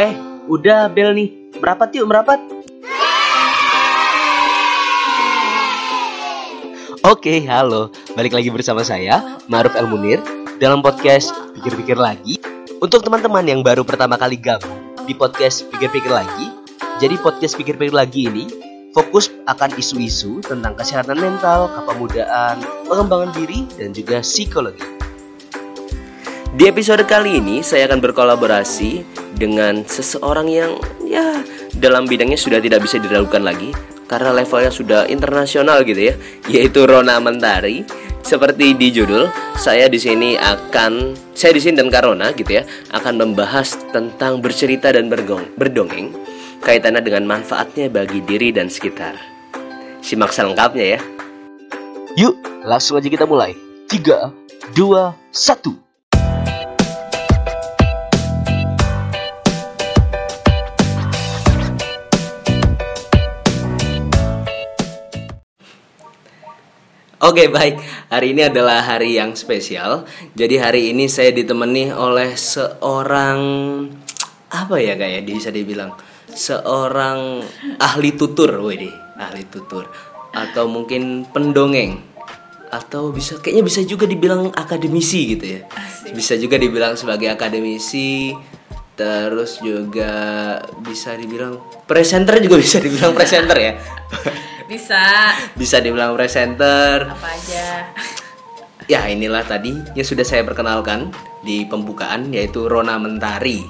Eh, udah bel nih. Merapat yuk, merapat. Oke, halo. Balik lagi bersama saya, Maruf El Munir, dalam podcast Pikir-Pikir Lagi. Untuk teman-teman yang baru pertama kali gabung di podcast Pikir-Pikir Lagi, jadi podcast Pikir-Pikir Lagi ini fokus akan isu-isu tentang kesehatan mental, kepemudaan, pengembangan diri, dan juga psikologi. Di episode kali ini saya akan berkolaborasi dengan seseorang yang ya dalam bidangnya sudah tidak bisa diragukan lagi karena levelnya sudah internasional gitu ya, yaitu Rona Mentari. Seperti di judul, saya di sini akan saya di sini dan Karona gitu ya akan membahas tentang bercerita dan bergong, berdongeng kaitannya dengan manfaatnya bagi diri dan sekitar. Simak selengkapnya ya. Yuk, langsung aja kita mulai. 3 2 1. Oke baik, hari ini adalah hari yang spesial. Jadi hari ini saya ditemani oleh seorang apa ya kayak bisa dibilang? Seorang ahli tutur, wih ahli tutur. Atau mungkin pendongeng. Atau bisa kayaknya bisa juga dibilang akademisi gitu ya. Bisa juga dibilang sebagai akademisi. Terus juga bisa dibilang presenter juga bisa dibilang presenter ya. Bisa. bisa dibilang presenter. Apa aja. Ya inilah tadi yang sudah saya perkenalkan di pembukaan yaitu Rona Mentari.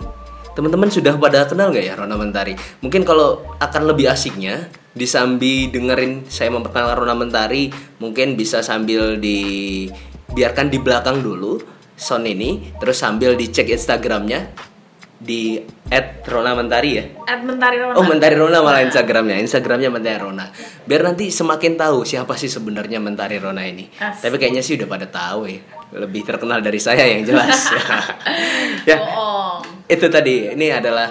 Teman-teman sudah pada kenal nggak ya Rona Mentari? Mungkin kalau akan lebih asiknya disambi dengerin saya memperkenalkan Rona Mentari, mungkin bisa sambil di biarkan di belakang dulu sound ini, terus sambil dicek Instagramnya di @rona mentari ya. At Mentari Rona. Oh Mentari Rona malah Instagramnya Instagramnya Mentari Rona Biar nanti semakin tahu siapa sih sebenarnya Mentari Rona ini Asik. Tapi kayaknya sih udah pada tahu ya Lebih terkenal dari saya yang jelas Ya Bohong. itu tadi ini adalah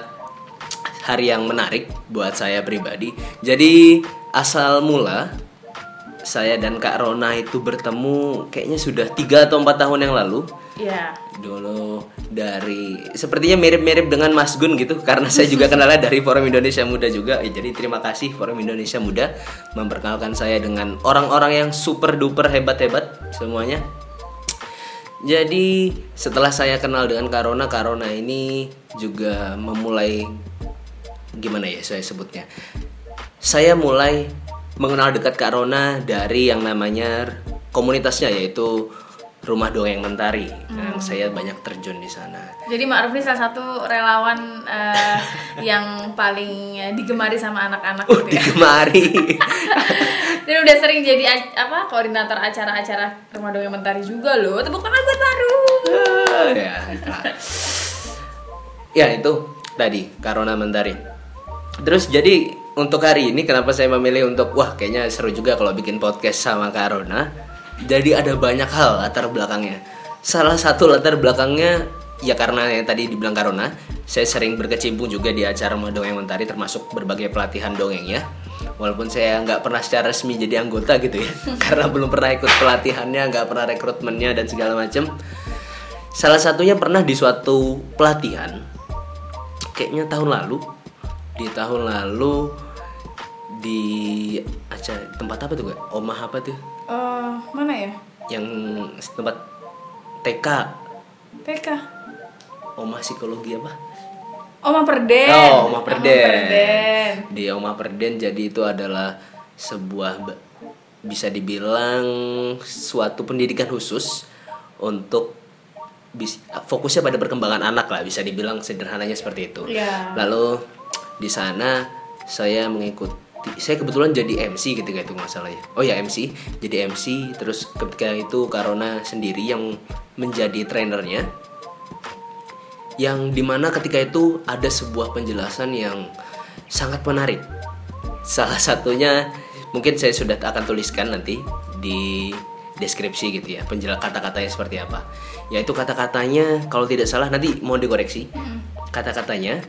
hari yang menarik buat saya pribadi Jadi asal mula saya dan Kak Rona itu bertemu kayaknya sudah tiga atau empat tahun yang lalu. Iya. dulu dari sepertinya mirip-mirip dengan Mas Gun gitu karena saya juga kenalnya dari Forum Indonesia Muda juga. Eh, jadi terima kasih Forum Indonesia Muda memperkenalkan saya dengan orang-orang yang super duper hebat-hebat semuanya. Jadi setelah saya kenal dengan Karona Karona ini juga memulai gimana ya saya sebutnya? Saya mulai mengenal dekat Kak Rona dari yang namanya komunitasnya yaitu Rumah Dongeng Mentari yang saya banyak terjun di sana. Jadi Ma'ruf ini salah satu relawan eh, yang paling eh, digemari sama anak-anak Uh, gitu ya. digemari. Dan udah sering jadi apa koordinator acara-acara Rumah Dongeng Mentari juga loh. Tepuk tangan buat baru. ya, itulah. ya itu tadi Karona Mentari. Terus jadi untuk hari ini kenapa saya memilih untuk wah kayaknya seru juga kalau bikin podcast sama Karona. Jadi ada banyak hal latar belakangnya. Salah satu latar belakangnya ya karena yang tadi dibilang Karona, saya sering berkecimpung juga di acara Dongeng Mentari termasuk berbagai pelatihan dongeng ya. Walaupun saya nggak pernah secara resmi jadi anggota gitu ya, karena belum pernah ikut pelatihannya, nggak pernah rekrutmennya dan segala macam. Salah satunya pernah di suatu pelatihan, kayaknya tahun lalu, di tahun lalu di acara tempat apa tuh gue? Omah apa tuh? Eh, mana ya? Yang tempat TK, TK. Omah psikologi apa? Oma Perden. Oh, Omah Perden. Perden. Di Omah Perden jadi itu adalah sebuah bisa dibilang suatu pendidikan khusus untuk bis- fokusnya pada perkembangan anak lah bisa dibilang sederhananya seperti itu. Iya. Lalu di sana saya mengikuti saya kebetulan jadi MC ketika itu nggak salah ya. Oh ya MC, jadi MC terus ketika itu Karona sendiri yang menjadi trainernya yang di mana ketika itu ada sebuah penjelasan yang sangat menarik. Salah satunya mungkin saya sudah akan tuliskan nanti di deskripsi gitu ya penjela kata-katanya seperti apa. Yaitu kata-katanya kalau tidak salah nanti mau dikoreksi. Kata-katanya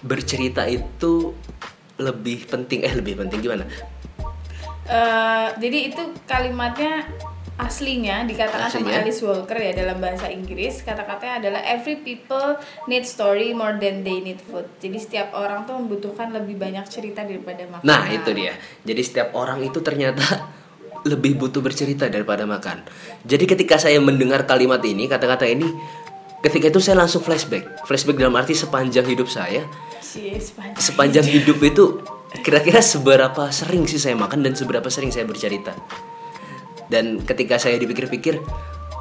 bercerita itu lebih penting eh lebih penting gimana? Eh, jadi itu kalimatnya aslinya dikatakan sama Aslinya? Alice Walker ya dalam bahasa Inggris kata-katanya adalah every people need story more than they need food jadi setiap orang tuh membutuhkan lebih banyak cerita daripada makan Nah itu dia. Jadi setiap orang itu ternyata lebih butuh bercerita daripada makan. Jadi ketika saya mendengar kalimat ini, kata-kata ini, ketika itu saya langsung flashback. Flashback dalam arti sepanjang hidup saya, Cie, sepanjang sepanjang hidup itu kira-kira seberapa sering sih saya makan dan seberapa sering saya bercerita. Dan ketika saya dipikir-pikir,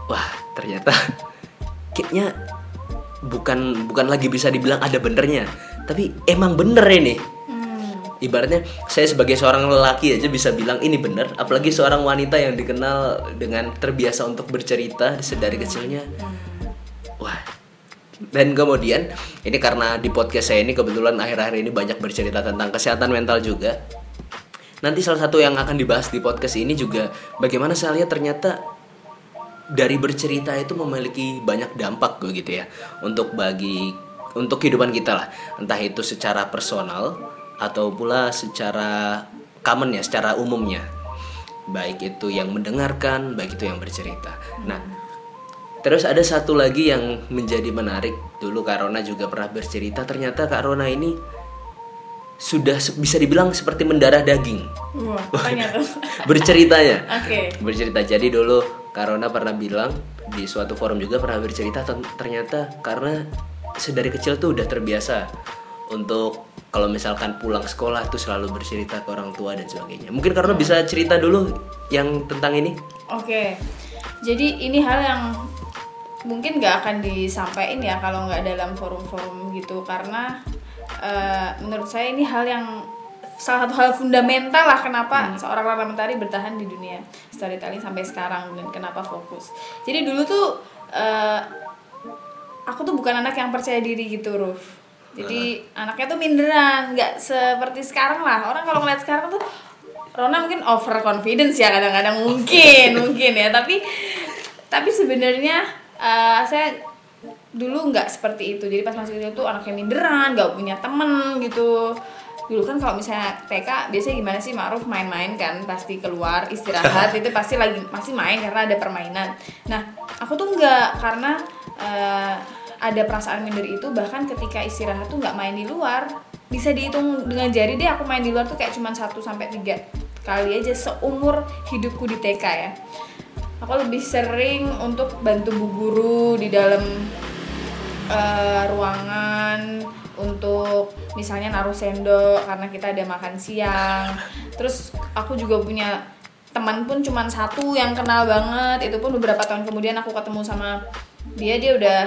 wah ternyata kayaknya bukan bukan lagi bisa dibilang ada benernya, tapi emang bener ini. Hmm, Ibaratnya saya sebagai seorang lelaki aja bisa bilang ini bener, apalagi seorang wanita yang dikenal dengan terbiasa untuk bercerita sedari kecilnya. Wah. Dan kemudian ini karena di podcast saya ini kebetulan akhir-akhir ini banyak bercerita tentang kesehatan mental juga. Nanti salah satu yang akan dibahas di podcast ini juga bagaimana saya lihat ternyata dari bercerita itu memiliki banyak dampak begitu ya untuk bagi untuk kehidupan kita lah. Entah itu secara personal atau pula secara common ya secara umumnya. Baik itu yang mendengarkan baik itu yang bercerita. Nah terus ada satu lagi yang menjadi menarik. Dulu Kak Rona juga pernah bercerita ternyata Kak Rona ini sudah bisa dibilang seperti mendarah daging. Wah berceritanya. Oke. Bercerita. Jadi dulu Karona pernah bilang di suatu forum juga pernah bercerita ternyata karena sedari kecil tuh udah terbiasa untuk kalau misalkan pulang sekolah tuh selalu bercerita ke orang tua dan sebagainya. Mungkin Karona bisa cerita dulu yang tentang ini? Oke, jadi ini hal yang mungkin nggak akan disampaikan ya kalau nggak dalam forum-forum gitu karena eh, menurut saya ini hal yang salah satu hal fundamental lah kenapa seorang Rara Mentari bertahan di dunia storytelling sampai sekarang dan kenapa fokus. Jadi dulu tuh eh, aku tuh bukan anak yang percaya diri gitu, Ruf. Jadi anaknya tuh minderan, nggak seperti sekarang lah. Orang kalau ngeliat sekarang tuh Rona mungkin over confidence ya kadang-kadang mungkin mungkin ya tapi tapi sebenarnya eh, saya dulu nggak seperti itu. Jadi pas masih kecil tuh anaknya minderan nggak punya temen gitu. Dulu kan kalau misalnya TK biasanya gimana sih Ma'ruf main-main kan pasti keluar istirahat itu pasti lagi masih main karena ada permainan. Nah aku tuh nggak karena eh, ada perasaan minder itu bahkan ketika istirahat tuh nggak main di luar bisa dihitung dengan jari deh aku main di luar tuh kayak cuma 1 sampai tiga kali aja seumur hidupku di TK ya aku lebih sering untuk bantu bu guru di dalam eh, ruangan untuk misalnya naruh sendok karena kita ada makan siang. Terus aku juga punya teman pun cuman satu yang kenal banget. Itu pun beberapa tahun kemudian aku ketemu sama dia dia udah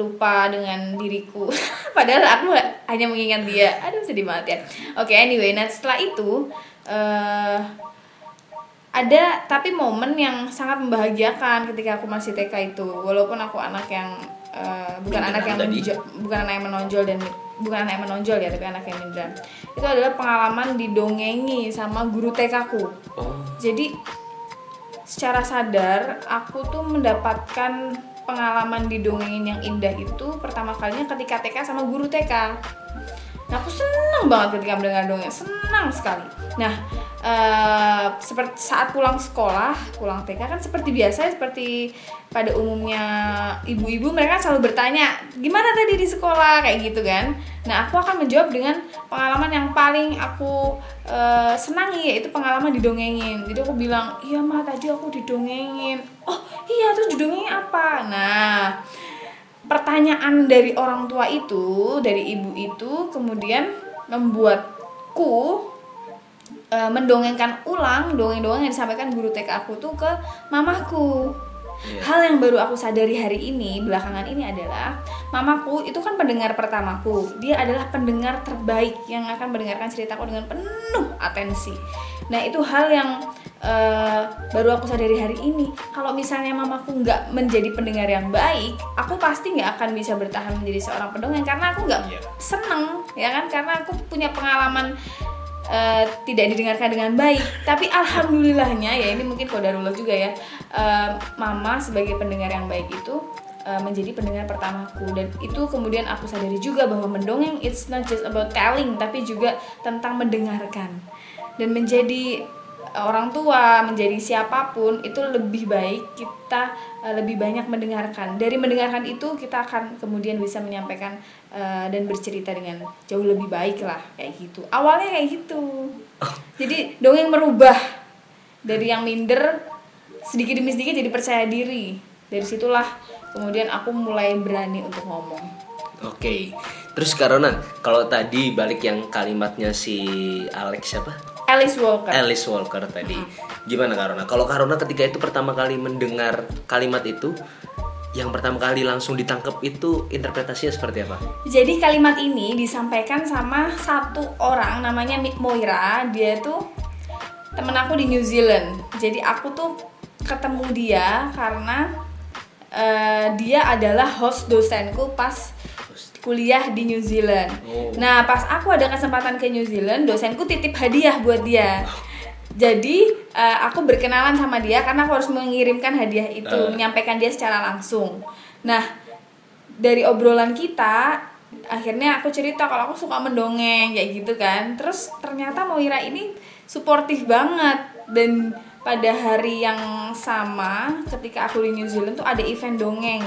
lupa dengan diriku. Padahal aku hanya mengingat dia. Aduh sedih banget ya. Oke anyway nah setelah itu eh ada tapi momen yang sangat membahagiakan ketika aku masih TK itu. Walaupun aku anak yang eh, bukan Minderan anak yang menjo- bukan anak yang menonjol dan bukan anak yang menonjol ya tapi anak yang minderan itu adalah pengalaman didongengi sama guru TK ku. Oh. Jadi secara sadar aku tuh mendapatkan pengalaman didongengin yang indah itu pertama kalinya ketika TK sama guru TK. Nah aku senang banget ketika mendengar dongeng, senang sekali. Nah eh, seperti saat pulang sekolah, pulang TK kan seperti biasa, seperti pada umumnya ibu-ibu mereka selalu bertanya gimana tadi di sekolah kayak gitu kan. Nah aku akan menjawab dengan pengalaman yang paling aku eh, senangi yaitu pengalaman didongengin. Jadi aku bilang iya mah tadi aku didongengin. Oh iya terus didongengin apa? Nah pertanyaan dari orang tua itu, dari ibu itu kemudian membuatku e, mendongengkan ulang dongeng-dongeng yang disampaikan guru TK aku tuh ke mamaku. Iya. Hal yang baru aku sadari hari ini belakangan ini adalah mamaku itu kan pendengar pertamaku. Dia adalah pendengar terbaik yang akan mendengarkan ceritaku dengan penuh atensi. Nah itu hal yang eh, baru aku sadari hari ini. Kalau misalnya mamaku nggak menjadi pendengar yang baik, aku pasti nggak akan bisa bertahan menjadi seorang pendongeng karena aku nggak Iya. seneng, ya kan? Karena aku punya pengalaman eh, tidak didengarkan dengan baik. Tapi alhamdulillahnya ya ini mungkin kodarullah juga ya. eh, mama sebagai pendengar yang baik itu menjadi pendengar pertamaku dan itu kemudian aku sadari juga bahwa mendongeng it's not just about telling tapi juga tentang mendengarkan dan menjadi orang tua menjadi siapa pun itu lebih baik kita uh, lebih banyak mendengarkan. Dari mendengarkan itu kita akan kemudian bisa menyampaikan uh, dan bercerita dengan jauh lebih baik lah kayak gitu. Awalnya kayak gitu. Jadi dongeng merubah. Dari yang minder sedikit demi sedikit jadi percaya diri. Dari situlah kemudian aku mulai berani untuk ngomong. Oke. Terus karena kalau tadi balik yang kalimatnya si Alex siapa Alice Walker Alice Walker tadi hmm. gimana Karona kalau Karona ketika itu pertama kali mendengar kalimat itu yang pertama kali langsung ditangkap itu interpretasinya seperti apa? Jadi kalimat ini disampaikan sama satu orang namanya Moira. Dia tuh temen aku di New Zealand. Jadi aku tuh ketemu dia karena uh, dia adalah host dosenku pas kuliah di New Zealand. Oh. Nah, pas aku ada kesempatan ke New Zealand, dosenku titip hadiah buat dia. Jadi uh, aku berkenalan sama dia karena aku harus mengirimkan hadiah itu, uh. menyampaikan dia secara langsung. Nah, dari obrolan kita, akhirnya aku cerita kalau aku suka mendongeng kayak gitu kan. Terus ternyata Moira ini suportif banget dan pada hari yang sama ketika aku di New Zealand tuh ada event dongeng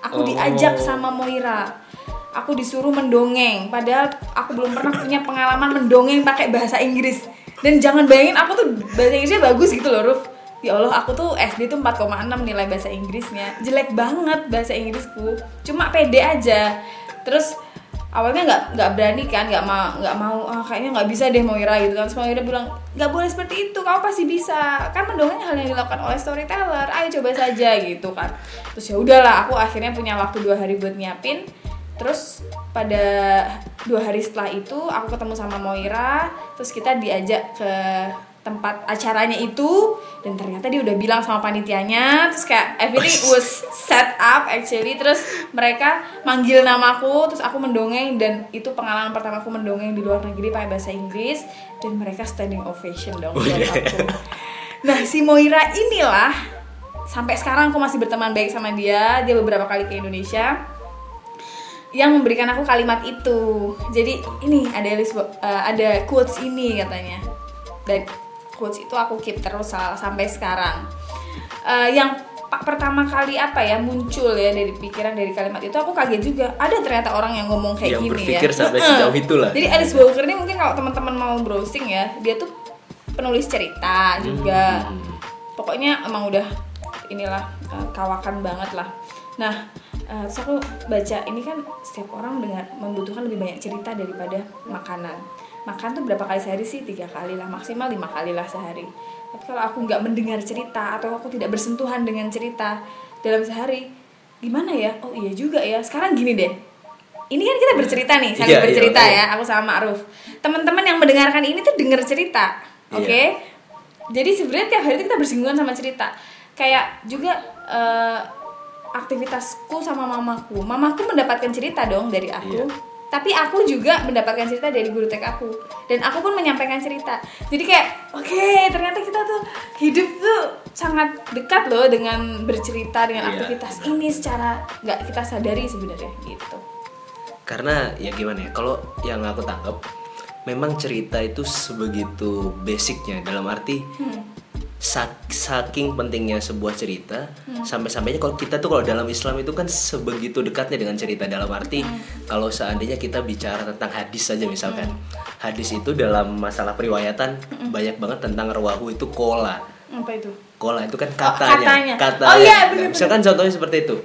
aku oh. diajak sama Moira aku disuruh mendongeng. Padahal aku belum pernah punya pengalaman mendongeng pakai bahasa Inggris. Dan jangan bayangin aku tuh bahasa Inggrisnya bagus gitu loh Ruf. Ya Allah aku tuh SD tuh 4,6 nilai bahasa Inggrisnya. Jelek banget bahasa Inggrisku. Cuma pede aja. Terus awalnya nggak nggak berani kan nggak mau nggak mau ah, kayaknya nggak bisa deh Moira gitu kan. Semua Moira bilang nggak boleh seperti itu kamu pasti bisa. Kan mendongeng hal yang dilakukan oleh storyteller. Ayo coba saja gitu kan. Terus ya udahlah aku akhirnya punya waktu dua hari buat nyiapin terus pada dua hari setelah itu aku ketemu sama Moira. Terus kita diajak ke tempat acaranya itu. Dan ternyata dia udah bilang sama panitianya. Terus kayak everything was set up actually. Terus mereka manggil namaku. Terus aku mendongeng. Dan itu pengalaman pertama aku mendongeng di luar negeri pakai bahasa Inggris. Dan mereka standing ovation dong oh, aku. Nah si Moira inilah sampai sekarang aku masih berteman baik sama dia. Dia beberapa kali ke Indonesia yang memberikan aku kalimat itu. Jadi ini ada uh, ada quotes ini katanya. Dan quotes itu aku keep terus sampai sekarang. Uh, yang pertama kali apa ya muncul ya dari pikiran dari kalimat itu aku kaget juga. Ada ternyata orang yang ngomong kayak yang gini berpikir ya sampai sejauh itulah. Jadi Alice Walker ini mungkin kalau teman-teman mau browsing ya dia tuh penulis cerita juga. Hmm. pokoknya emang udah inilah uh, kawakan banget lah. Nah uh, terus aku baca ini kan setiap orang dengan membutuhkan lebih banyak cerita daripada makanan. Makan tuh berapa kali sehari sih? Tiga kali lah maksimal lima kali lah sehari. Tapi kalau aku nggak mendengar cerita atau aku tidak bersentuhan dengan cerita dalam sehari gimana ya? Oh iya juga ya sekarang gini deh. Ini kan kita bercerita nih saling yeah, iya, bercerita yeah, ya aku sama Ma'ruf. Teman-teman yang mendengarkan ini tuh dengar cerita iya. oke? Okay? jadi sebenarnya tiap hari kita bersinggungan sama cerita. Kayak juga uh, aktivitasku sama mamaku. Mamaku mendapatkan cerita dong dari aku. Yeah tapi aku juga mendapatkan cerita dari guru TK aku. Dan aku pun menyampaikan cerita. Jadi kayak oke okay, ternyata kita tuh hidup tuh sangat dekat loh dengan bercerita dengan iya, aktivitas ini secara nggak kita sadari sebenarnya gitu. Karena ya gimana ya kalau yang aku tangkap memang cerita itu sebegitu basicnya. Dalam arti hmm saking pentingnya sebuah cerita hmm. sampai-sampainya kalau kita tuh kalau dalam Islam itu kan sebegitu dekatnya dengan cerita dalam arti hmm. kalau seandainya kita bicara tentang hadis saja misalkan hmm. hadis itu dalam masalah periwayatan hmm. banyak banget tentang rawahu itu kola apa itu kola itu kan katanya oh, katanya, katanya. oh iya misalkan contohnya seperti itu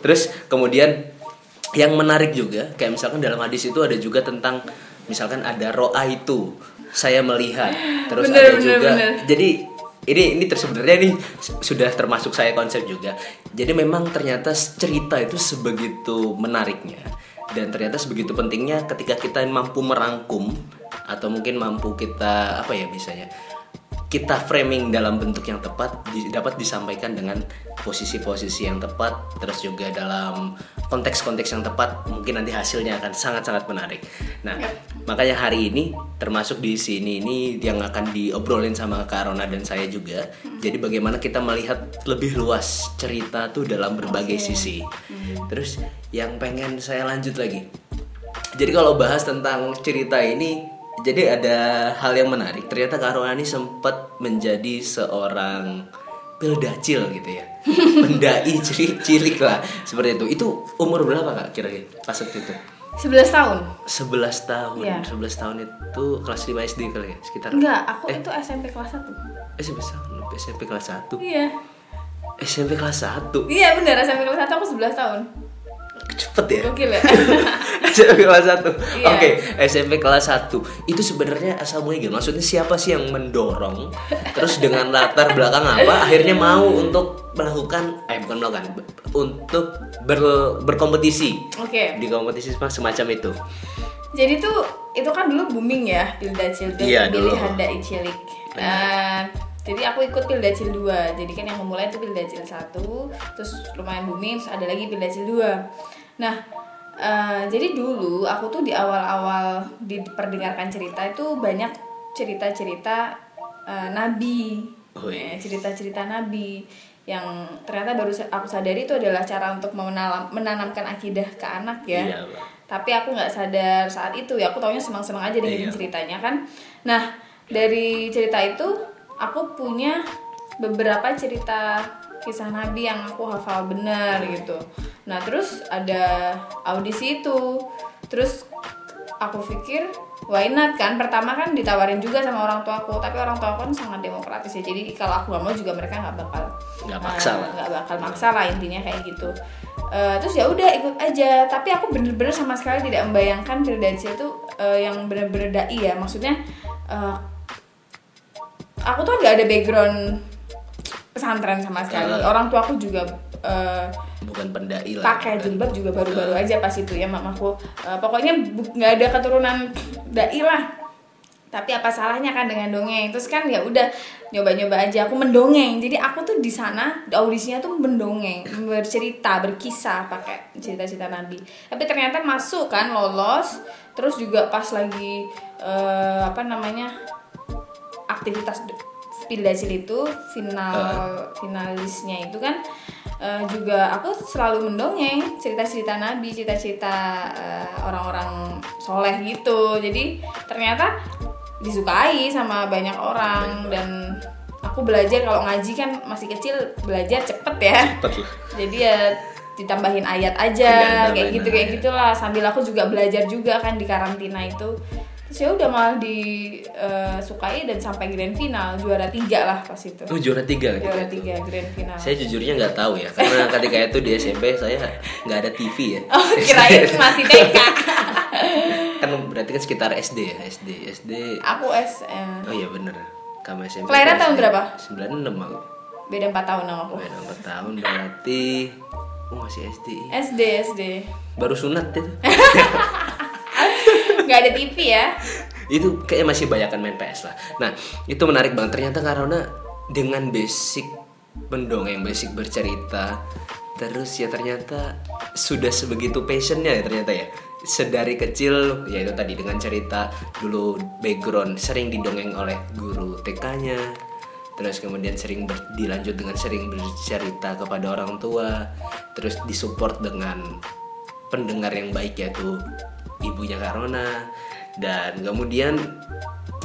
terus kemudian yang menarik juga kayak misalkan dalam hadis itu ada juga tentang misalkan ada roa itu saya melihat terus bener, ada bener, juga bener. jadi ini ini sebenarnya ini sudah termasuk saya konsep juga jadi memang ternyata cerita itu sebegitu menariknya dan ternyata sebegitu pentingnya ketika kita mampu merangkum atau mungkin mampu kita apa ya misalnya kita framing dalam bentuk yang tepat dapat disampaikan dengan posisi-posisi yang tepat terus juga dalam konteks-konteks yang tepat mungkin nanti hasilnya akan sangat-sangat menarik. Nah, ya. makanya hari ini termasuk di sini ini yang akan diobrolin sama Kak Rona dan saya juga. Hmm. Jadi bagaimana kita melihat lebih luas cerita tuh dalam berbagai okay. sisi. Hmm. Terus yang pengen saya lanjut lagi. Jadi kalau bahas tentang cerita ini jadi ada hal yang menarik. Ternyata Kak Rona ini sempat menjadi seorang pildacil gitu ya. Pendai cilik, cilik lah seperti itu. Itu umur berapa Kak kira-kira pas waktu itu? 11 tahun 11 tahun. Iya. 11 tahun itu kelas 5 SD kali ya, sekitar. enggak aku itu SMP kelas 1 Eh, 11 tahun. SMP kelas 1. iya SMP kelas 1. iya bener SMP kelas 1 aku 11 tahun Cepet ya. gokil ya? SMP kelas 1 Iya. Oke, SMP kelas 1 Itu sebenarnya asal mulai gimana? Maksudnya siapa sih yang mendorong? Terus dengan latar belakang apa? Akhirnya mau untuk melakukan Eh bukan melakukan Untuk ber- berkompetisi. Oke. Di kompetisi semacam itu. Jadi tuh itu kan dulu booming ya tuh Iya, dulu. Billy Handa Icilik. Eh, jadi aku ikut Pildacil 2. Jadi kan yang memulai itu Pildacil 1, terus lumayan booming, terus ada lagi Pildacil 2. Nah, eh, jadi dulu aku tuh di awal-awal diperdengarkan cerita itu banyak cerita-cerita eh, nabi. Oh, iya. Eh, cerita-cerita nabi yang ternyata baru aku sadari itu adalah cara untuk menalam- menanamkan akidah ke anak ya Iya, Mbak. tapi aku nggak sadar saat itu ya aku taunya senang-senang aja dengerin Iya. ceritanya kan nah dari cerita itu aku punya beberapa cerita kisah nabi yang aku hafal benar gitu. Nah terus ada audisi itu. Terus aku pikir why not kan? Pertama kan ditawarin juga sama orang tuaku tapi orang tua aku kan sangat demokratis ya. Jadi kalau aku nggak mau juga mereka nggak bakal Nggak maksa lah. nggak bakal maksa lah intinya kayak gitu. Eh, terus ya udah ikut aja. Tapi aku bener-bener sama sekali tidak membayangkan Firdansya itu eh, yang bener-bener dai ya. Maksudnya eh, aku tuh nggak ada background pesantren sama sekali. Eh. orang tua aku juga eh, Bukan pendai lah pakai jilbab juga baru-baru aja pas itu ya mamaku. Eh, pokoknya nggak ada keturunan dai lah. Tapi apa salahnya kan dengan dongeng? Terus kan ya udah nyoba-nyoba aja. Aku mendongeng. Jadi aku tuh di sana di audisinya tuh mendongeng bercerita berkisah pakai cerita-cerita nabi. Tapi ternyata masuk kan lolos. Terus juga pas lagi eh, apa namanya aktivitas Pildasil itu final finalisnya itu kan eh, juga aku selalu mendongeng cerita-cerita nabi cerita-cerita eh, orang-orang soleh gitu. Jadi ternyata disukai sama banyak orang dan aku belajar kalau ngaji kan masih kecil belajar cepet ya. Cepet lah. Jadi ya ditambahin ayat aja Iya, kayak gitu kayak gitulah. Sambil aku juga belajar juga kan di karantina itu terus ya udah malah disukai dan sampai grand final juara tiga lah pas itu. Oh juara tiga juara ketika itu. tiga grand final. Saya jujurnya nggak tahu ya Karena ketika itu di SMP saya nggak ada TV ya. Oh kirain masih TK Kan berarti kan sekitar SD ya SD SD aku S eh, Oh iya bener. Kamu SMP Kelahiran tahun berapa? 96 aku beda 4 tahun sama aku. Beda 4 tahun berarti Oh masih SD SD SD Baru sunat itu nggak ada TV ya? Itu kayaknya masih banyak kan main PS lah. Nah itu menarik banget. Ternyata Karona dengan basic mendongeng Basic bercerita Terus ya ternyata sudah sebegitu passionnya ya ternyata ya. Sedari kecil ya itu tadi dengan cerita dulu background sering didongeng oleh guru TK-nya terus kemudian sering ber- dilanjut dengan sering bercerita kepada orang tua terus disupport dengan pendengar yang baik yaitu ibunya Karona dan kemudian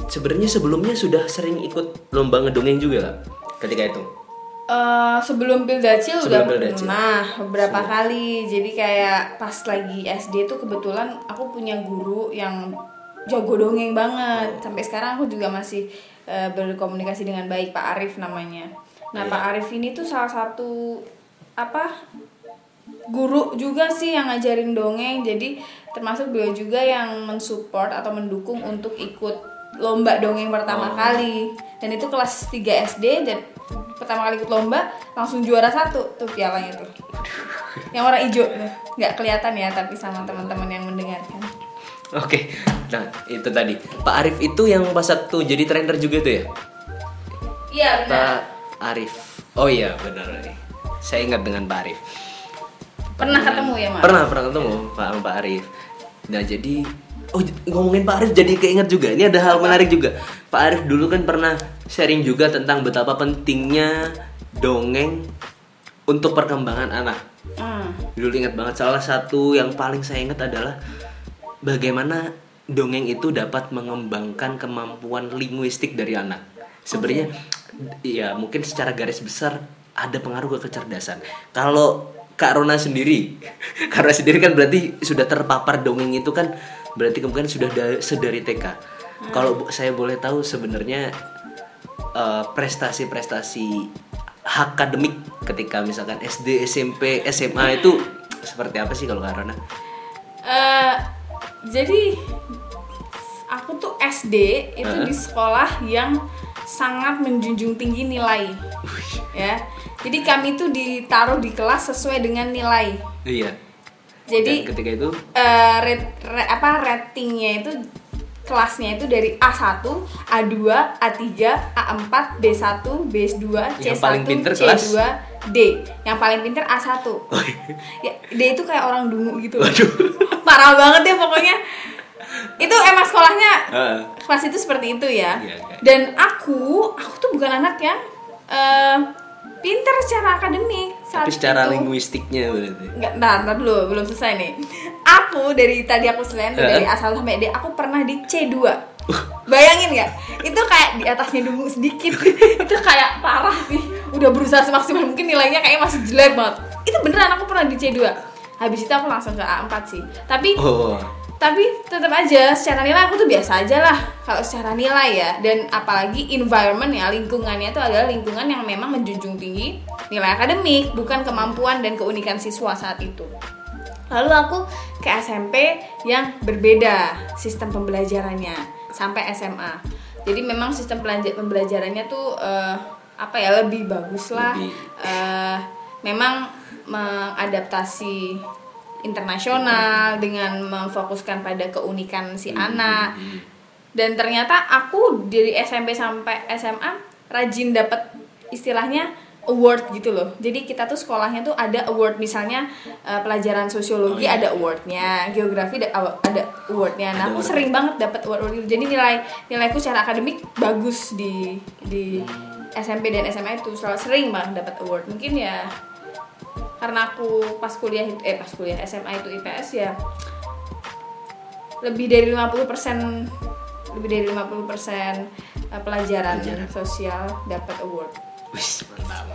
sebenarnya sebelumnya sudah sering ikut lomba ngedongeng juga Kak, ketika itu Eh, sebelum Pildacil udah Pildacil. pernah beberapa kali. Jadi kayak pas lagi SD tuh kebetulan aku punya guru yang jago dongeng banget. Sampai sekarang aku juga masih eh, berkomunikasi dengan baik Pak Arif namanya. Nah, Iya. Pak Arif ini tuh salah satu apa? guru juga sih yang ngajarin dongeng. Jadi termasuk beliau juga yang mensupport atau mendukung untuk ikut lomba dongeng pertama Oh. kali. Dan itu kelas 3 SD dan pertama kali ikut lomba langsung juara satu tuh pialanya tuh. Yang warna hijau tuh. nggak kelihatan ya tapi sama teman-teman yang mendengarkan. Oke, nah itu tadi Pak Arif itu yang pas satu jadi trainer juga tuh ya Iya Pak Arif Oh iya benar Saya ingat dengan Pak Arif Pernah ketemu ya, Mas? Pernah, pernah ketemu Pak Pak Arif Nah jadi Oh ngomongin Pak Arif jadi keinget juga Ini ada hal menarik juga Pak Arif dulu kan pernah sharing juga tentang betapa pentingnya dongeng untuk perkembangan anak Hmm. Dulu ingat banget salah satu yang paling saya ingat adalah bagaimana dongeng itu dapat mengembangkan kemampuan linguistik dari anak. Sebenarnya ya mungkin secara garis besar ada pengaruh ke kecerdasan. Kalau Kak Rona sendiri, Kak Rona sendiri kan berarti sudah terpapar dongeng itu kan berarti kemungkinan sudah da- sedari TK. Kalau bo- saya boleh tahu sebenarnya eh, prestasi-prestasi akademik ketika misalkan SD, SMP, SMA itu seperti apa sih kalau Kak Rona? Eh, jadi aku tuh SD itu Hah? di sekolah yang sangat menjunjung tinggi nilai ya jadi kami tuh ditaruh di kelas sesuai dengan nilai Iya. jadi Dan ketika itu eh, rate- ra- apa ratingnya itu kelasnya itu dari A1, A2, A3, A4, B1, B2, C1, Yang paling pinter C2, kelas? D. Yang paling pinter A1. ya, D itu kayak orang dungu gitu. Waduh. Parah banget deh pokoknya. Itu emang sekolahnya Heeh. kelas itu seperti itu ya. Iya, iya. Dan aku, aku tuh bukan anak yang eh, pinter secara akademik saat Tapi secara itu. linguistiknya berarti. Enggak, ntar, ntar dulu, belum selesai nih. Aku dari tadi aku selain Heeh. dari asal sampai D, aku pernah di C2. Bayangin nggak? Itu kayak di atasnya dulu sedikit. itu kayak parah sih. Udah berusaha semaksimal mungkin nilainya kayak masih jelek banget. Itu beneran aku pernah di C2. Habis itu aku langsung ke A4 sih. Tapi Oh. Tapi tetap aja secara nilai aku tuh biasa aja lah. Kalau secara nilai ya. Dan apalagi environment ya lingkungannya itu adalah lingkungan yang memang menjunjung tinggi nilai akademik bukan kemampuan dan keunikan siswa saat itu. Lalu aku ke SMP yang berbeda sistem pembelajarannya sampai SMA jadi memang sistem pembelajarannya tuh eh, apa ya lebih bagus lah. Lebih. eh, memang mengadaptasi internasional dengan memfokuskan pada keunikan si anak. dan ternyata aku dari SMP sampai SMA rajin dapat istilahnya award gitu loh. Jadi kita tuh sekolahnya tuh ada award misalnya eh, pelajaran sosiologi Oh, iya. ada awardnya geografi ada ada awardnya. Nah aku sering banget dapat award award gitu. Jadi nilai nilaiku secara akademik bagus di di SMP dan SMA itu. Selalu sering banget dapat award. Mungkin ya karena aku pas kuliah eh pas kuliah SMA itu IPS ya lebih dari 50% lebih dari 50% eh, pelajaran, Pelajaran. sosial dapat award. Wis, mantap.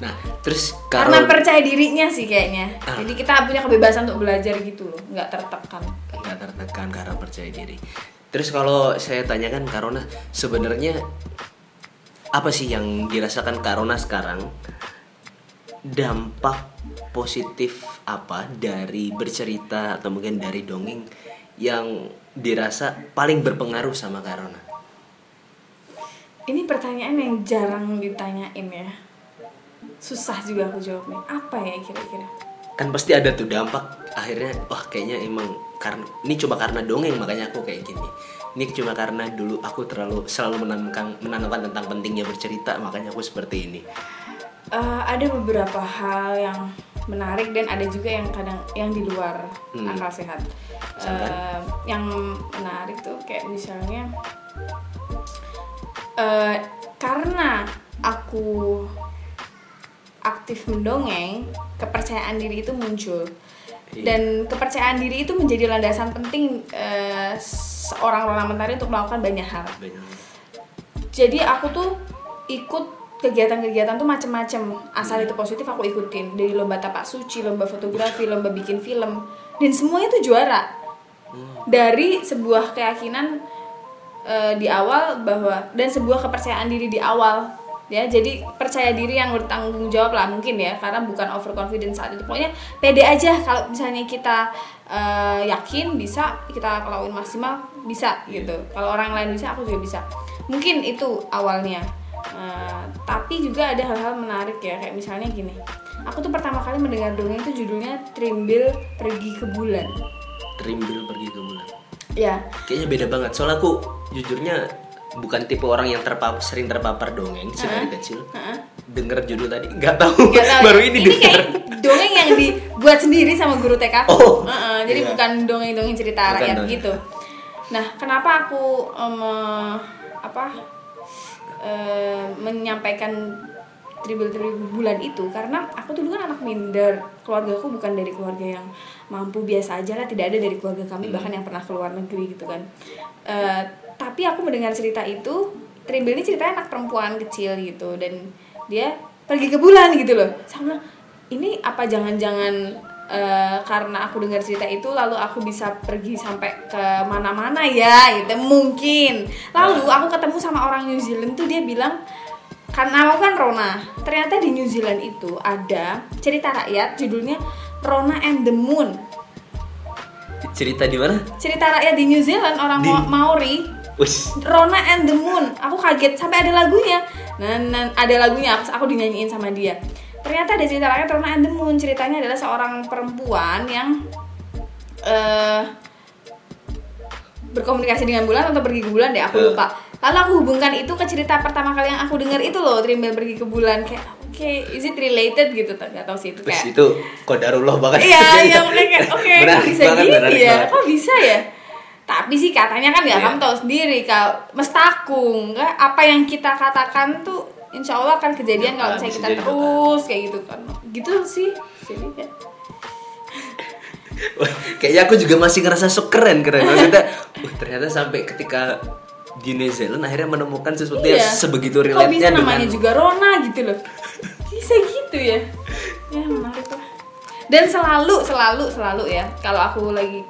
Nah, terus Karena kalau percaya dirinya sih kayaknya. Ah. Jadi kita punya kebebasan untuk belajar gitu loh, nggak tertekan. nggak tertekan karena percaya diri. Terus kalau saya tanyakan Karona, sebenarnya apa sih yang dirasakan Karona sekarang? Dampak positif apa dari bercerita atau mungkin dari dongeng yang dirasa paling berpengaruh sama Karona? Ini pertanyaan yang jarang ditanyain ya. Susah juga aku jawabnya. Apa ya kira-kira? Kan pasti ada tuh dampak akhirnya wah kayaknya emang karena ini cuma karena dongeng makanya aku kayak gini. Ini cuma karena dulu aku terlalu selalu menanamkan menanamkan tentang pentingnya bercerita makanya aku seperti ini. Eh, ada beberapa hal yang menarik dan ada juga yang kadang yang di luar Hmm. akal sehat. Eh, yang menarik tuh kayak misalnya eh, karena aku aktif mendongeng, kepercayaan diri itu muncul. Iya. Dan kepercayaan diri itu menjadi landasan penting eh, seorang Rona Mentari untuk melakukan banyak hal Banyak. jadi aku tuh ikut kegiatan-kegiatan tuh macem-macem. Asal itu positif aku ikutin. Dari lomba tapak suci lomba fotografi lomba bikin film. Dan semuanya tuh juara. Dari sebuah keyakinan eh, di awal bahwa dan sebuah kepercayaan diri di awal. Ya jadi percaya diri yang bertanggung jawab lah mungkin ya karena bukan overconfident saat itu. Pokoknya pede aja kalau misalnya kita eh, yakin bisa kita lakuin maksimal bisa gitu. Kalau orang lain bisa aku juga bisa. Mungkin itu awalnya Eh, tapi juga ada hal-hal menarik ya kayak misalnya gini aku tuh pertama kali mendengar dongeng itu judulnya Trimbil pergi ke bulan Trimbil pergi ke bulan. ya Kayaknya beda banget. Soalnya aku jujurnya bukan tipe orang yang sering terpapar dongeng sih dari kecil. Heeh. Denger judul tadi nggak tahu. Nggak tahu Baru ya. ini, ini denger. kayak dongeng yang dibuat sendiri sama guru TK. Oh, Heeh, jadi iya. bukan dongeng-dongeng cerita Bukan rakyat dongeng. gitu. Nah, kenapa aku em, apa eh, menyampaikan tribil-tribil bulan itu. Karena aku tuh dulu kan anak minder. Keluarga aku bukan dari keluarga yang mampu biasa aja lah. Tidak ada dari keluarga kami Hmm. bahkan yang pernah keluar negeri gitu kan. Eh, tapi aku mendengar cerita itu tribil ini ceritanya anak perempuan kecil gitu. Dan dia pergi ke bulan gitu loh. Bilang ini apa? Jangan-jangan eh, karena aku dengar cerita itu lalu aku bisa pergi sampai ke mana-mana ya gitu mungkin. Lalu aku ketemu sama orang New Zealand tuh dia bilang karena aku kan Rona. Ternyata di New Zealand itu ada cerita rakyat judulnya Rona and the Moon. Cerita di mana? cerita rakyat di New Zealand orang Di- Ma- Maori. Wis. Rona and the Moon. Aku kaget sampai ada lagunya. Nah, nah, ada lagunya aku, aku dinyanyiin sama dia ternyata ada cerita rakyat Rona and the Moon ceritanya adalah seorang perempuan yang eh berkomunikasi dengan bulan atau pergi ke bulan deh aku Eh. lupa lalu aku hubungkan itu ke cerita pertama kali yang aku dengar itu loh Trimble pergi ke bulan kayak oke is it related gitu nggak tahu sih itu kayak itu kodarullah banget. Iya, udah kayak oke Menarik bisa banget, gini menarik ya. banget. Kok bisa ya? Tapi sih katanya kan ya Iya. kamu tahu sendiri kalau mestakung, nggak apa yang kita katakan tuh insya Allah akan kejadian Ya, kalau misalnya kita terus kayak gitu kan. Gitu sih. Jadi ya. Kayaknya aku juga masih ngerasa sok keren keren maksudnya. Wah, ternyata sampai ketika di New Zealand akhirnya menemukan sesuatu yang Iya. sebegitu Kok relate bisa dengan namanya juga Rona gitu loh. Bisa gitu ya. Ya menarik lah. Dan selalu selalu selalu ya kalau aku lagi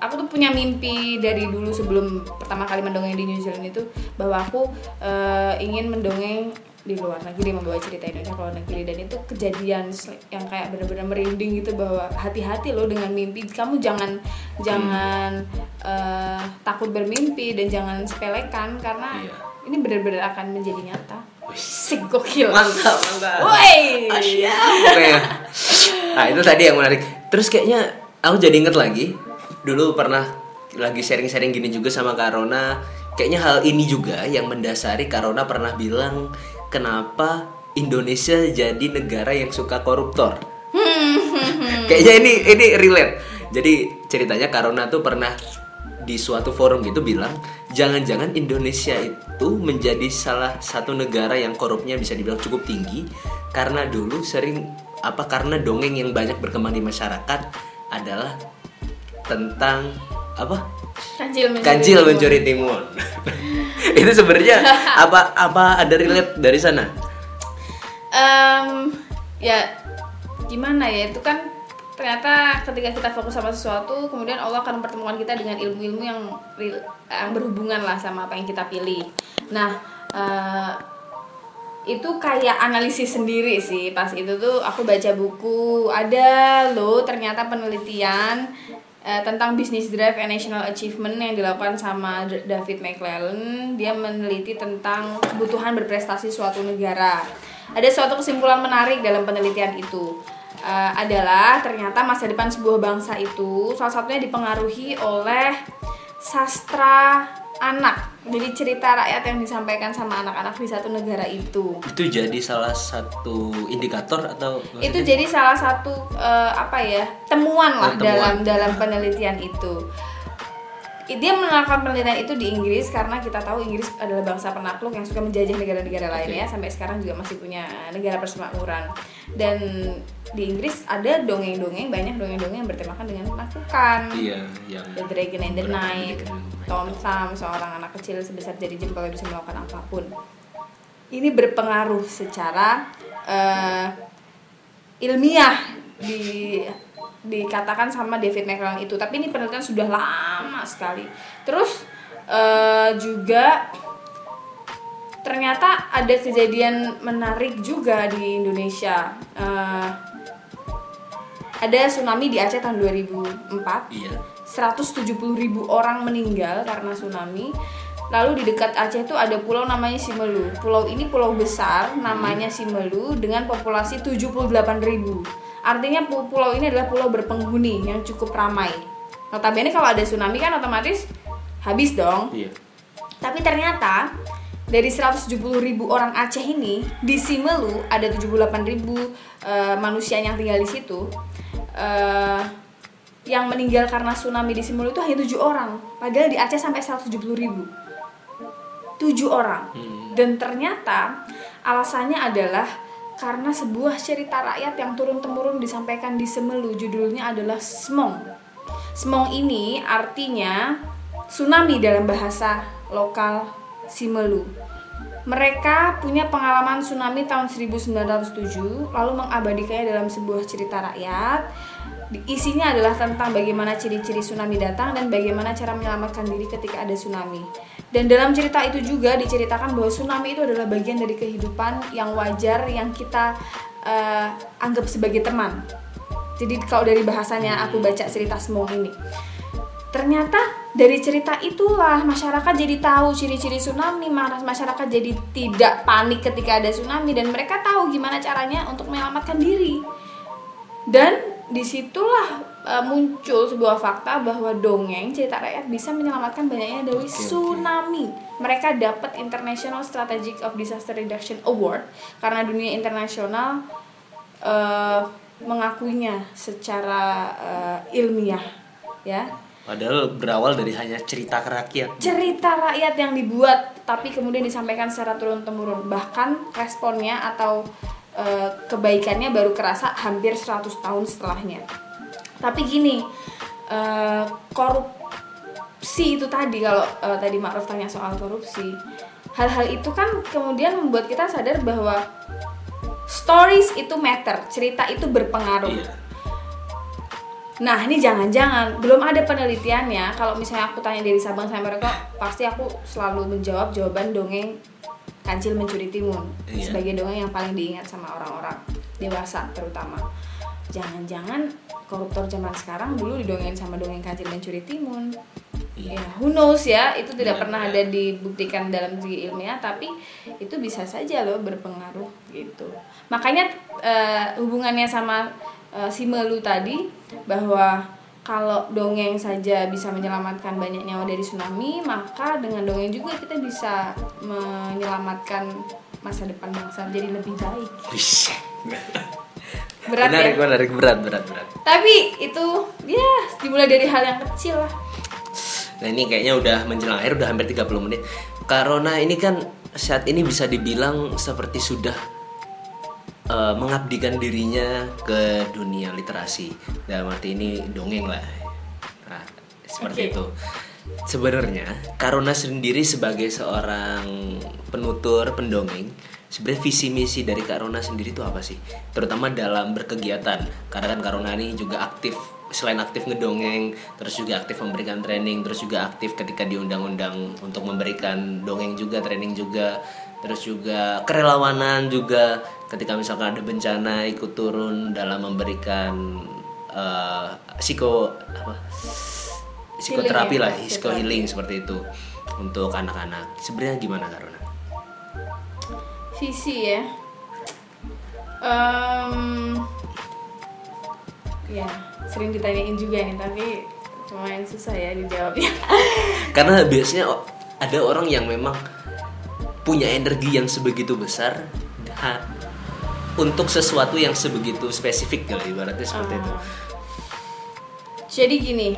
aku tuh punya mimpi dari dulu sebelum pertama kali mendongeng di New Zealand itu bahwa aku eh, ingin mendongeng di luar negeri membawa cerita Indonesia ke luar negeri dan itu kejadian yang kayak benar-benar merinding gitu bahwa hati-hati loh dengan mimpi kamu jangan jangan eh, takut bermimpi dan jangan sepelekan karena Iya. ini benar-benar akan menjadi nyata Wih. Sik gokil mantap mantap. Woi. Nah itu tadi yang menarik. Terus kayaknya aku jadi inget lagi dulu pernah lagi sharing-sharing gini juga sama Karona. Kayaknya hal ini juga yang mendasari Karona pernah bilang kenapa Indonesia jadi negara yang suka koruptor. Kayaknya ini ini relate. Jadi ceritanya Karona tuh pernah di suatu forum gitu bilang jangan-jangan Indonesia itu menjadi salah satu negara yang korupnya bisa dibilang cukup tinggi karena dulu sering apa karena dongeng yang banyak berkembang di masyarakat adalah tentang apa? Kancil mencuri kancil timun. mencuri timun. Itu sebenarnya apa apa ada relate dari sana? Em, ya gimana ya itu kan ternyata ketika kita fokus sama sesuatu kemudian Allah akan mempertemukan kita dengan ilmu-ilmu yang real- yang berhubungan lah sama apa yang kita pilih. Nah eh, itu kayak analisis sendiri sih. Pas itu tuh aku baca buku ada loh ternyata penelitian eh, tentang business drive and national achievement yang dilakukan sama David McClellan dia meneliti tentang kebutuhan berprestasi suatu negara. Ada suatu kesimpulan menarik dalam penelitian itu. Eh, adalah ternyata masa depan sebuah bangsa itu salah satunya dipengaruhi oleh sastra anak jadi cerita rakyat yang disampaikan sama anak-anak di satu negara itu itu jadi salah satu indikator atau itu jadi salah satu eh, apa ya temuan lah Oh, temuan. dalam dalam penelitian itu dia melakukan penelitian itu di Inggris karena kita tahu Inggris adalah bangsa penakluk yang suka menjajah negara-negara lain Oke. ya sampai sekarang juga masih punya negara persemakmuran dan di Inggris ada dongeng-dongeng banyak dongeng-dongeng yang bertemakan dengan penaklukan iya yang The Dragon and the Knight. Tom Thumb, seorang anak kecil sebesar jari jempol yang bisa melakukan apa pun. Ini berpengaruh secara eh, ilmiah di dikatakan sama David McClellan itu. Tapi ini penelitian sudah lama sekali. Terus eh, juga ternyata ada kejadian menarik juga di Indonesia. Eh, ada tsunami di Aceh tahun 2004 iya 170 ribu orang meninggal karena tsunami. Lalu di dekat Aceh itu ada pulau namanya Simelu. Pulau ini pulau besar namanya Simelu dengan populasi 78 ribu. Artinya pu- pulau ini adalah pulau berpenghuni yang cukup ramai. Notabene kalau ada tsunami kan otomatis habis dong. iya Tapi ternyata dari 170 ribu orang Aceh ini di Simelu ada 78 ribu eh, manusia yang tinggal di situ. Eh, yang meninggal karena tsunami di Simelu itu hanya tujuh orang. Padahal di Aceh sampai 170 ribu. Tujuh orang. Hmm. Dan ternyata alasannya adalah karena sebuah cerita rakyat yang turun-temurun disampaikan di Semelu judulnya adalah Semong. Semong ini artinya tsunami dalam bahasa lokal Simelu. Mereka punya pengalaman tsunami tahun 1907 lalu mengabadikannya dalam sebuah cerita rakyat Isinya adalah tentang bagaimana ciri-ciri tsunami datang dan bagaimana cara menyelamatkan diri ketika ada tsunami. Dan dalam cerita itu juga diceritakan bahwa tsunami itu adalah bagian dari kehidupan yang wajar yang kita uh, anggap sebagai teman. Jadi kalau dari bahasanya aku baca cerita Semong ini. Ternyata dari cerita itulah masyarakat jadi tahu ciri-ciri tsunami, masyarakat jadi tidak panik ketika ada tsunami dan mereka tahu gimana caranya untuk menyelamatkan diri. Dan di situlah uh, muncul sebuah fakta bahwa dongeng cerita rakyat bisa menyelamatkan banyaknya dari okay, tsunami. Okay. Mereka dapat International Strategic of Disaster Reduction Award karena dunia internasional uh, mengakuinya secara uh, ilmiah, ya. Padahal berawal dari hanya cerita rakyat. Cerita rakyat yang dibuat tapi kemudian disampaikan secara turun temurun. Bahkan responnya atau Eh, kebaikannya baru kerasa hampir 100 tahun setelahnya. Tapi gini, uh, korupsi itu tadi kalau uh, tadi Ma'ruf tanya soal korupsi, hal-hal itu kan kemudian membuat kita sadar bahwa stories itu matter, cerita itu berpengaruh. Iya. Nah ini jangan-jangan belum ada penelitiannya. Kalau misalnya aku tanya dari Sabang sampai Merauke, pasti aku selalu menjawab jawaban dongeng Kancil Mencuri Timun iya. sebagai dongeng yang paling diingat sama orang-orang dewasa terutama. Jangan-jangan koruptor zaman sekarang dulu didongeng sama dongeng Kancil Mencuri Timun. Iya. Ya, who knows ya, itu tidak yeah, pernah yeah. ada dibuktikan dalam segi ilmiah, tapi itu bisa saja loh berpengaruh gitu. Makanya uh, hubungannya sama uh, si Melu tadi bahwa kalau dongeng saja bisa menyelamatkan banyak nyawa dari tsunami, maka dengan dongeng juga kita bisa menyelamatkan masa depan bangsa jadi lebih baik. berat menarik, ya? menarik, berat, berat, berat. Tapi itu ya dimulai dari hal yang kecil lah. Nah ini kayaknya udah menjelang akhir, udah hampir 30 menit. Karena ini kan saat ini bisa dibilang seperti sudah uh, mengabdikan dirinya ke dunia literasi. Dalam arti ini dongeng lah. Nah, seperti okay. itu. Sebenarnya Karuna sendiri sebagai seorang penutur pendongeng sebenarnya visi misi dari Karuna sendiri itu apa sih? Terutama dalam berkegiatan. Karena kan Karuna ini juga aktif selain aktif ngedongeng terus juga aktif memberikan training terus juga aktif ketika diundang-undang untuk memberikan dongeng juga training juga terus juga kerelawanan juga. Ketika misalkan ada bencana ikut turun dalam memberikan uh, psiko apa? Psikoterapi ya, lah psiko healing seperti itu untuk anak-anak. Sebenarnya gimana Karuna? Visi ya. Um, ya sering ditanyain juga nih tapi cuma yang susah ya dijawabnya. Karena biasanya ada orang yang memang punya energi yang sebegitu besar ha, untuk sesuatu yang sebegitu spesifik gitu ibaratnya seperti uh, itu. Ah. Jadi gini,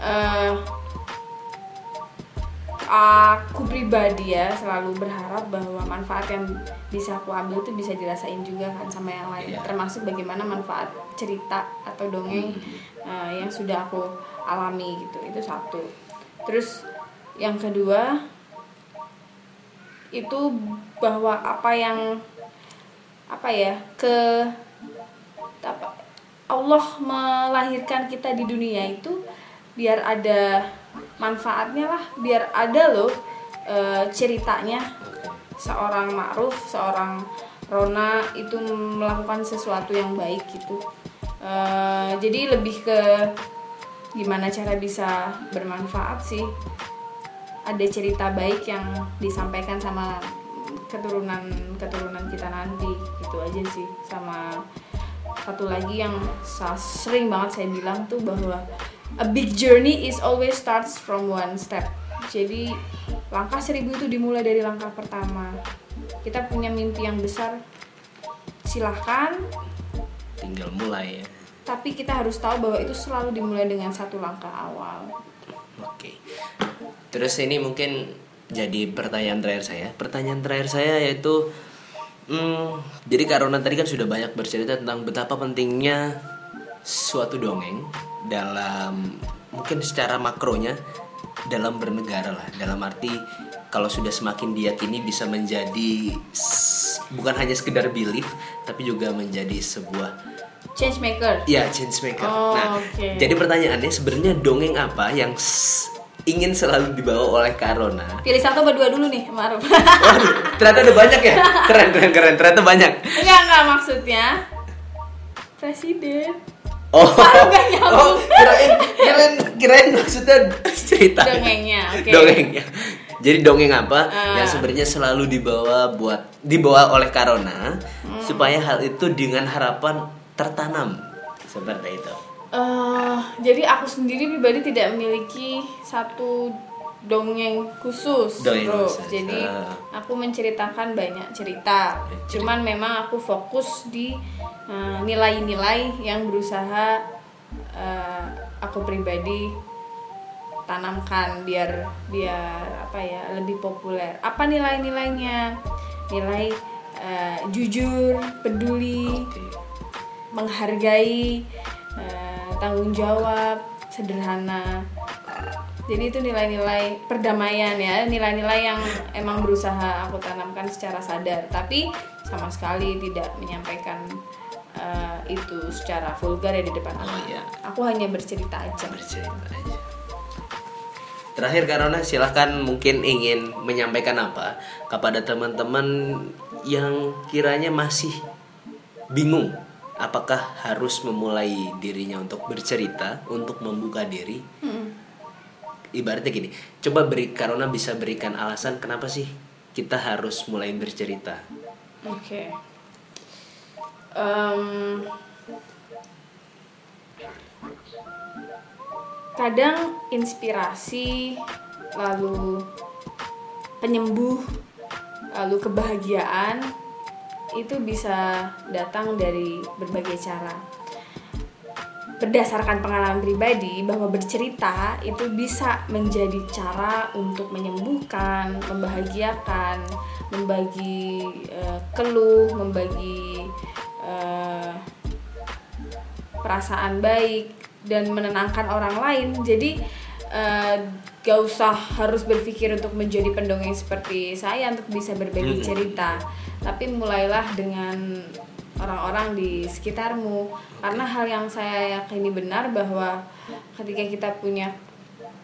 uh, aku pribadi ya selalu berharap bahwa manfaat yang bisa aku ambil itu bisa dirasain juga kan sama yang lain, yeah. termasuk bagaimana manfaat cerita atau dongeng hmm. uh, yang sudah aku alami gitu. Itu satu. Terus yang kedua itu bahwa apa yang apa ya ke apa Allah melahirkan kita di dunia itu biar ada manfaatnya lah biar ada loh e, ceritanya. Seorang ma'ruf seorang Rona itu melakukan sesuatu yang baik gitu. E, jadi lebih ke gimana cara bisa bermanfaat sih ada cerita baik yang disampaikan sama keturunan keturunan kita nanti itu aja sih. Sama satu lagi yang sering banget saya bilang tuh bahwa a big journey is always starts from one step. Jadi langkah seribu itu dimulai dari langkah pertama. Kita punya mimpi yang besar silahkan. Tinggal mulai ya. Tapi kita harus tahu bahwa itu selalu dimulai dengan satu langkah awal. Oke Terus ini mungkin jadi pertanyaan terakhir saya. Pertanyaan terakhir saya yaitu Hmm, jadi Karona tadi kan sudah banyak bercerita tentang betapa pentingnya suatu dongeng dalam mungkin secara makronya dalam bernegara lah. Dalam arti kalau sudah semakin diyakini bisa menjadi bukan hanya sekedar belief tapi juga menjadi sebuah change maker ya change maker. Oh, nah, oke. jadi pertanyaannya sebenarnya dongeng apa yang ingin selalu dibawa oleh Karona? pilih satu apa dua dulu nih Maruf Waduh, ternyata ada banyak ya. Keren, keren, keren. Ternyata banyak. enggak enggak maksudnya presiden Oh, nyambung. oh kirain, kirain, kirain maksudnya cerita. Dongengnya, oke. Dongengnya. Jadi dongeng apa Ah. yang sebenarnya selalu dibawa buat dibawa oleh Karona Hmm. supaya hal itu dengan harapan tertanam seperti itu. Eh, jadi aku sendiri pribadi tidak memiliki satu dongeng khusus, Dongeng bro. khusus, Jadi ah. aku menceritakan banyak cerita. Cuman memang aku fokus di eh, nilai-nilai yang berusaha eh, aku pribadi tanamkan biar biar apa ya lebih populer. Apa nilai-nilainya? Nilai eh, jujur, peduli, menghargai eh, tanggung jawab sederhana jadi itu nilai-nilai perdamaian ya nilai-nilai yang emang berusaha aku tanamkan secara sadar tapi sama sekali tidak menyampaikan eh, itu secara vulgar ya di depan Oh, anak iya. aku hanya bercerita aja Bercerita aja. Terakhir Karona silahkan mungkin ingin menyampaikan apa kepada teman-teman yang kiranya masih bingung apakah harus memulai dirinya untuk bercerita, untuk membuka diri. Hmm. Ibaratnya gini, coba beri Karona bisa berikan alasan kenapa sih kita harus mulai bercerita. Oke. Em, kadang inspirasi, lalu penyembuh, lalu kebahagiaan itu bisa datang dari berbagai cara. Berdasarkan pengalaman pribadi bahwa bercerita itu bisa menjadi cara untuk menyembuhkan, membahagiakan, membagi eh, keluh, membagi eh, perasaan baik dan menenangkan orang lain. Jadi eh, gak usah harus berpikir untuk menjadi pendongeng seperti saya untuk bisa berbagi Mm-mm. cerita, tapi mulailah dengan orang-orang di sekitarmu karena hal yang saya yakini benar bahwa ketika kita punya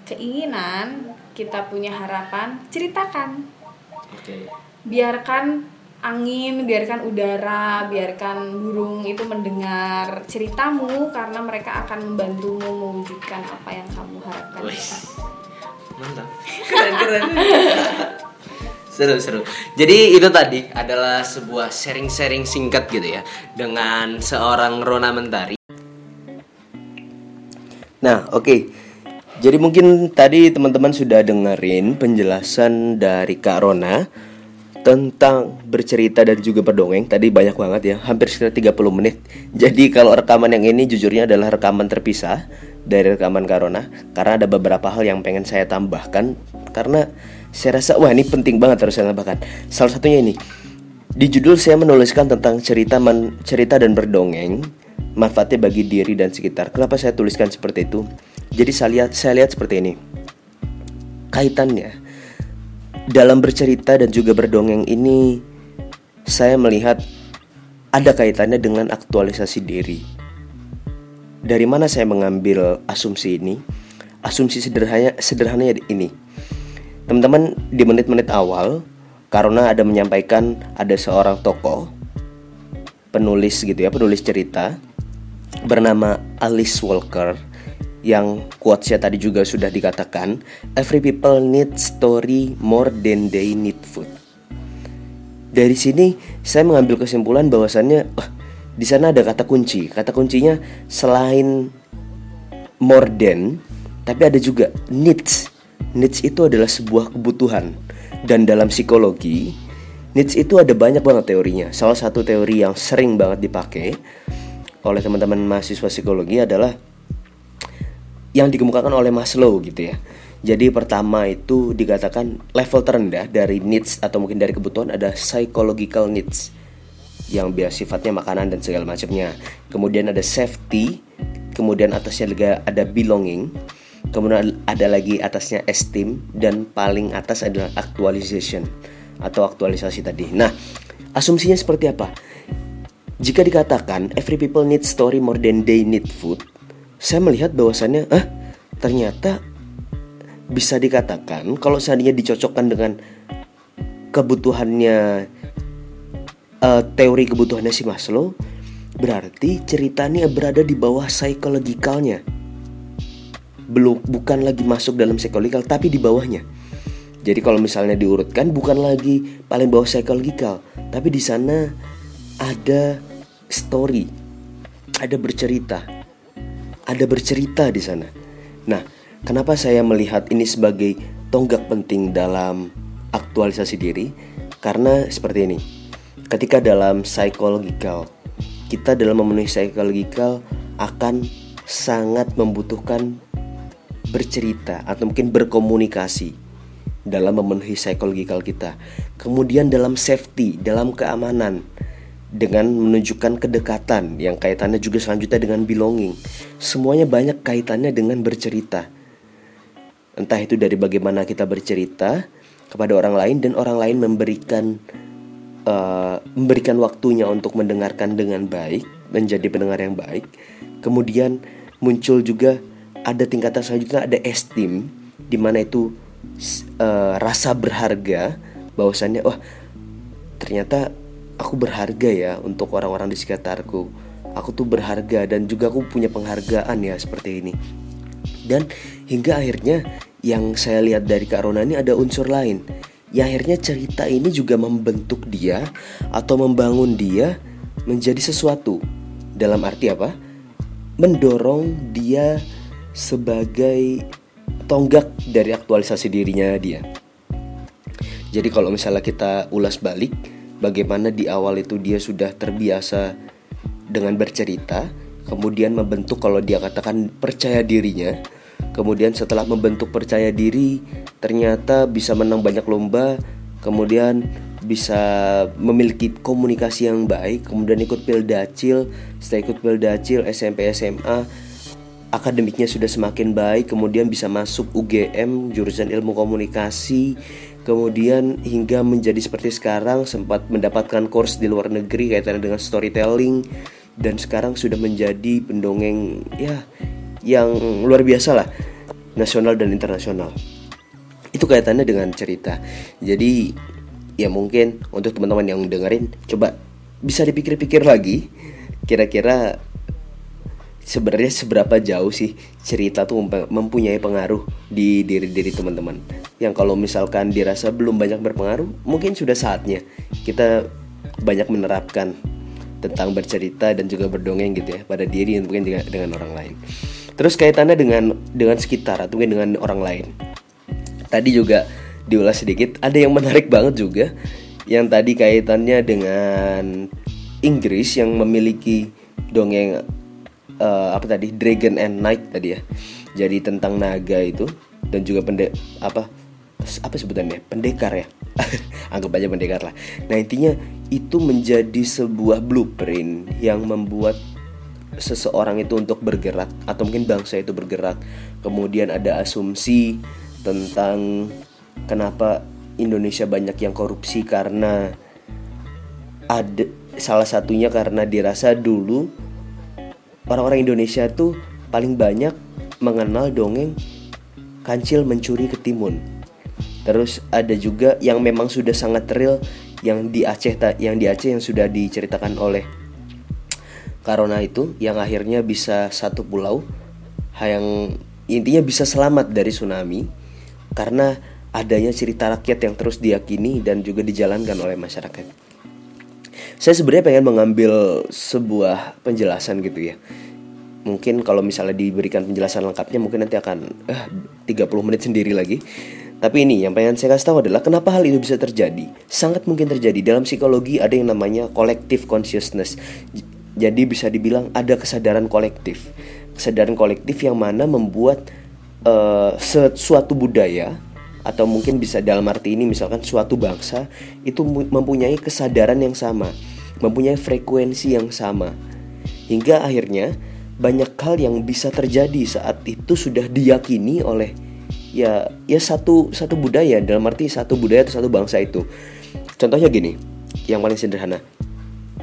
keinginan, kita punya harapan, ceritakan Oke. biarkan angin, biarkan udara, biarkan burung itu mendengar ceritamu karena mereka akan membantumu mewujudkan apa yang kamu harapkan. Wih, mantap. Keren keren. seru seru. Jadi itu tadi adalah sebuah sharing-sharing singkat gitu ya dengan seorang Rona Mentari. Nah, oke. Jadi mungkin tadi teman-teman sudah dengerin penjelasan dari Kak Rona tentang bercerita dan juga berdongeng. Tadi banyak banget ya, hampir sekitar 30 menit. Jadi kalau rekaman yang ini jujurnya adalah rekaman terpisah dari rekaman Kak Rona karena ada beberapa hal yang pengen saya tambahkan karena saya rasa wah ini penting banget harus saya tambahkan. Salah satunya ini. Di judul saya menuliskan tentang cerita man- cerita dan berdongeng manfaatnya bagi diri dan sekitar. Kenapa saya tuliskan seperti itu? Jadi saya lihat saya lihat seperti ini. Kaitannya dalam bercerita dan juga berdongeng ini saya melihat ada kaitannya dengan aktualisasi diri. Dari mana saya mengambil asumsi ini? Asumsi sederhana sederhananya ini. Teman-teman di menit-menit awal karena ada menyampaikan ada seorang tokoh penulis gitu ya, penulis cerita bernama Alice Walker yang quotesnya tadi juga sudah dikatakan every people need story more than they need food. Dari sini saya mengambil kesimpulan bahwasannya oh, di sana ada kata kunci. Kata kuncinya selain more than tapi ada juga needs. Needs itu adalah sebuah kebutuhan dan dalam psikologi needs itu ada banyak banget teorinya. Salah satu teori yang sering banget dipakai oleh teman-teman mahasiswa psikologi adalah yang dikemukakan oleh Maslow gitu ya. Jadi pertama itu dikatakan level terendah dari needs atau mungkin dari kebutuhan ada psychological needs. Yang biasa sifatnya makanan dan segala macamnya. Kemudian ada safety, kemudian atasnya juga ada belonging, kemudian ada lagi atasnya esteem dan paling atas adalah actualization atau aktualisasi tadi. Nah, asumsinya seperti apa? Jika dikatakan every people need story more than they need food, saya melihat bahwasannya, ah, ternyata bisa dikatakan kalau seandainya dicocokkan dengan kebutuhannya uh, teori kebutuhannya si Maslow berarti ceritanya berada di bawah psikologikalnya belum bukan lagi masuk dalam psikologikal tapi di bawahnya. Jadi kalau misalnya diurutkan bukan lagi paling bawah psikologikal tapi di sana ada story ada bercerita. Ada bercerita di sana. Nah kenapa saya melihat ini sebagai tonggak penting dalam aktualisasi diri? Karena seperti ini ketika dalam psychological kita dalam memenuhi psychological akan sangat membutuhkan bercerita atau mungkin berkomunikasi dalam memenuhi psychological kita. Kemudian dalam safety, dalam keamanan dengan menunjukkan kedekatan yang kaitannya juga selanjutnya dengan belonging. Semuanya banyak kaitannya dengan bercerita. Entah itu dari bagaimana kita bercerita kepada orang lain dan orang lain memberikan uh, memberikan waktunya untuk mendengarkan dengan baik, menjadi pendengar yang baik. Kemudian muncul juga ada tingkatan selanjutnya ada esteem di mana itu uh, rasa berharga bahwasannya wah ternyata aku berharga ya untuk orang-orang di sekitarku. Aku tuh berharga dan juga aku punya penghargaan ya seperti ini. Dan hingga akhirnya yang saya lihat dari Kak Rona ini ada unsur lain ya akhirnya cerita ini juga membentuk dia atau membangun dia menjadi sesuatu. Dalam arti apa? Mendorong dia sebagai tonggak dari aktualisasi dirinya dia. Jadi kalau misalnya kita ulas balik bagaimana di awal itu dia sudah terbiasa dengan bercerita, kemudian membentuk kalau dia katakan percaya dirinya, Kemudian setelah membentuk percaya diri, ternyata bisa menang banyak lomba, kemudian bisa memiliki komunikasi yang baik, kemudian ikut Pildacil, setelah ikut Pildacil SMP SMA akademiknya sudah semakin baik, kemudian bisa masuk UGM jurusan Ilmu Komunikasi, kemudian hingga menjadi seperti sekarang sempat mendapatkan course di luar negeri kaitannya dengan storytelling dan sekarang sudah menjadi pendongeng ya yang luar biasa lah nasional dan internasional. Itu kaitannya dengan cerita. Jadi ya mungkin untuk teman-teman yang dengerin coba bisa dipikir-pikir lagi kira-kira sebenarnya seberapa jauh sih cerita tuh mempunyai pengaruh di diri diri teman-teman. Yang kalau misalkan dirasa belum banyak berpengaruh mungkin sudah saatnya kita banyak menerapkan tentang bercerita dan juga berdongeng gitu ya pada diri dan mungkin juga dengan orang lain. Terus kaitannya dengan dengan sekitar atau mungkin dengan orang lain. Tadi juga diulas sedikit, ada yang menarik banget juga yang tadi kaitannya dengan Inggris yang memiliki dongeng uh, apa tadi Dragon and Knight tadi ya. Jadi tentang naga itu dan juga pende apa apa sebutannya pendekar ya anggap aja pendekar lah nah intinya itu menjadi sebuah blueprint yang membuat seseorang itu untuk bergerak atau mungkin bangsa itu bergerak. Kemudian ada asumsi tentang kenapa Indonesia banyak yang korupsi karena ada salah satunya karena dirasa dulu orang-orang Indonesia tuh paling banyak mengenal dongeng kancil mencuri ketimun. Terus ada juga yang memang sudah sangat real yang di Aceh yang di Aceh yang sudah diceritakan oleh Corona itu yang akhirnya bisa satu pulau yang intinya bisa selamat dari tsunami karena adanya cerita rakyat yang terus diyakini dan juga dijalankan oleh masyarakat. Saya sebenarnya pengen mengambil sebuah penjelasan gitu ya. Mungkin kalau misalnya diberikan penjelasan lengkapnya mungkin nanti akan eh, 30 menit sendiri lagi. Tapi ini yang pengen saya kasih tahu adalah kenapa hal itu bisa terjadi. Sangat mungkin terjadi dalam psikologi ada yang namanya collective consciousness. Jadi bisa dibilang ada kesadaran kolektif. Kesadaran kolektif yang mana membuat uh, suatu budaya atau mungkin bisa dalam arti ini misalkan suatu bangsa itu mempunyai kesadaran yang sama mempunyai frekuensi yang sama. Hingga akhirnya banyak hal yang bisa terjadi saat itu sudah diyakini oleh ya ya satu satu budaya dalam arti satu budaya atau satu bangsa itu. Contohnya gini, yang paling sederhana.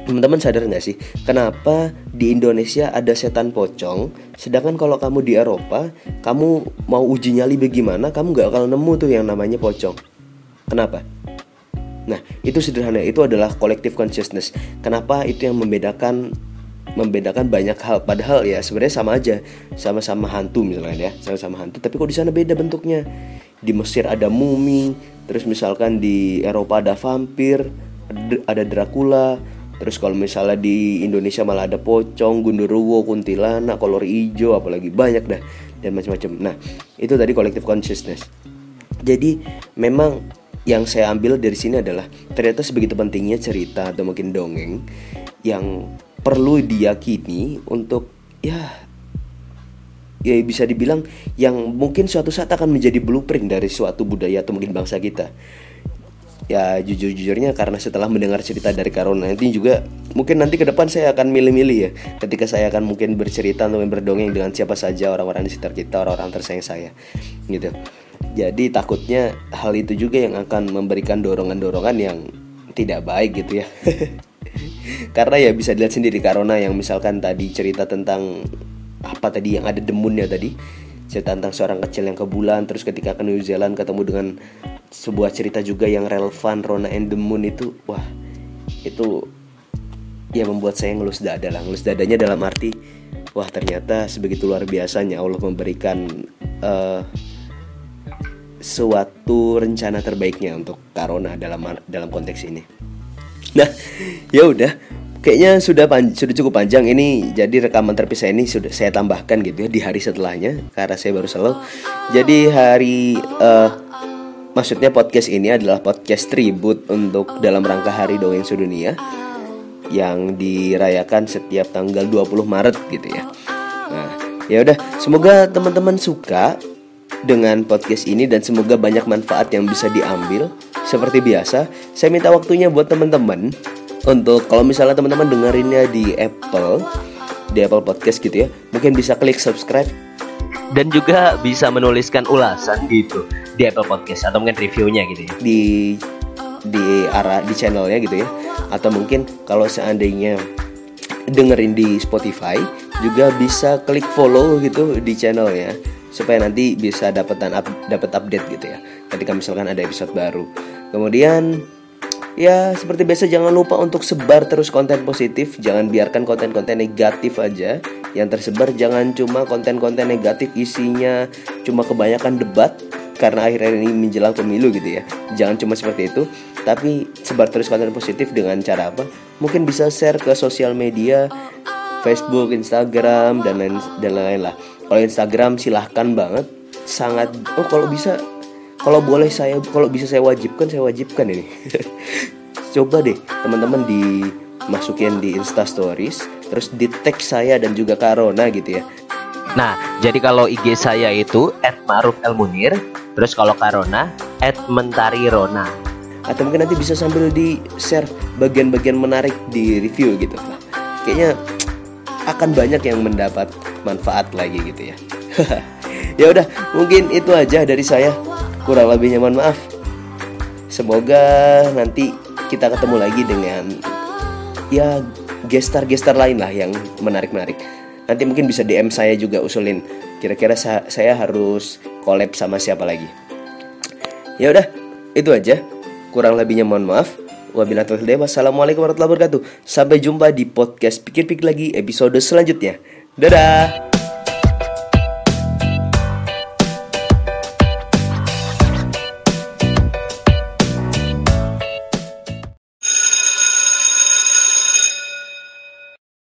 Teman-teman sadar nggak sih kenapa di Indonesia ada setan pocong, sedangkan kalau kamu di Eropa, kamu mau uji nyali bagaimana, kamu nggak akan nemu tuh yang namanya pocong. Kenapa? Nah, itu sederhana, itu adalah collective consciousness. Kenapa itu yang membedakan membedakan banyak hal padahal ya sebenarnya sama aja sama-sama hantu misalnya ya sama-sama hantu tapi kok di sana beda bentuknya di Mesir ada mumi terus misalkan di Eropa ada vampir ada Dracula Terus kalau misalnya di Indonesia malah ada pocong, gundurwo, kuntilanak, kolor hijau, apalagi banyak dah dan macam-macam. Nah, itu tadi collective consciousness. Jadi memang yang saya ambil dari sini adalah ternyata sebegitu pentingnya cerita atau mungkin dongeng yang perlu diyakini untuk ya ya bisa dibilang yang mungkin suatu saat akan menjadi blueprint dari suatu budaya atau mungkin bangsa kita ya jujur-jujurnya karena setelah mendengar cerita dari Karona nanti juga mungkin nanti ke depan saya akan milih-milih ya. Ketika saya akan mungkin bercerita atau berdongeng dengan siapa saja orang-orang di sekitar kita orang-orang tersayang saya gitu. Jadi takutnya hal itu juga yang akan memberikan dorongan-dorongan yang tidak baik gitu ya. Karena ya bisa dilihat sendiri Karona yang misalkan tadi cerita tentang apa tadi yang ada demunnya tadi. Cerita tentang seorang kecil yang ke bulan terus ketika ke New Zealand ketemu dengan sebuah cerita juga yang relevan Rona and the Moon itu wah itu ya membuat saya ngelus dada lah ngelus dadanya dalam arti wah ternyata sebegitu luar biasanya Allah memberikan uh, suatu rencana terbaiknya untuk Karona dalam dalam konteks ini. Nah, ya udah, kayaknya sudah sudah cukup panjang ini. Jadi rekaman terpisah ini sudah saya tambahkan gitu ya di hari setelahnya karena saya baru selalu. Jadi hari uh, Maksudnya podcast ini adalah podcast tribute untuk dalam rangka Hari Dongeng Sedunia yang dirayakan setiap tanggal 20 Maret gitu ya. Nah, ya udah, semoga teman-teman suka dengan podcast ini dan semoga banyak manfaat yang bisa diambil. Seperti biasa, saya minta waktunya buat teman-teman untuk kalau misalnya teman-teman dengerinnya di Apple, di Apple Podcast gitu ya, mungkin bisa klik subscribe dan juga bisa menuliskan ulasan gitu di Apple Podcast atau mungkin reviewnya gitu ya. Di di arah di channelnya gitu ya. Atau mungkin kalau seandainya dengerin di Spotify juga bisa klik follow gitu di channelnya. Supaya nanti bisa dapetan up, dapat update gitu ya. Ketika misalkan ada episode baru. Kemudian ya seperti biasa jangan lupa untuk sebar terus konten positif. Jangan biarkan konten-konten negatif aja yang tersebar jangan cuma konten-konten negatif isinya cuma kebanyakan debat karena akhir-akhir ini menjelang pemilu gitu ya. Jangan cuma seperti itu tapi sebar terus konten positif dengan cara apa? Mungkin bisa share ke sosial media Facebook Instagram dan lain dan lain lah. Kalau Instagram silahkan banget sangat oh kalau bisa kalau boleh saya kalau bisa saya wajibkan saya wajibkan ini. Coba deh teman-teman dimasukin di Insta Stories terus di tag saya dan juga Karona gitu ya Nah, jadi kalau IG saya itu @marufelmunir Terus kalau Karona, at Mentari Rona. Atau mungkin nanti bisa sambil di share bagian-bagian menarik di review gitu. Kayaknya akan banyak yang mendapat manfaat lagi gitu ya. ya udah, mungkin itu aja dari saya. Kurang lebihnya mohon maaf. Semoga nanti kita ketemu lagi dengan ya gestar-gestar lain lah yang menarik-menarik. Nanti mungkin bisa DM saya juga usulin kira-kira saya harus collab sama siapa lagi. Ya udah, itu aja. Kurang lebihnya mohon maaf. Wabillahi Wassalamualaikum warahmatullahi wabarakatuh. Sampai jumpa di podcast pikir-pikir lagi episode selanjutnya. Dadah.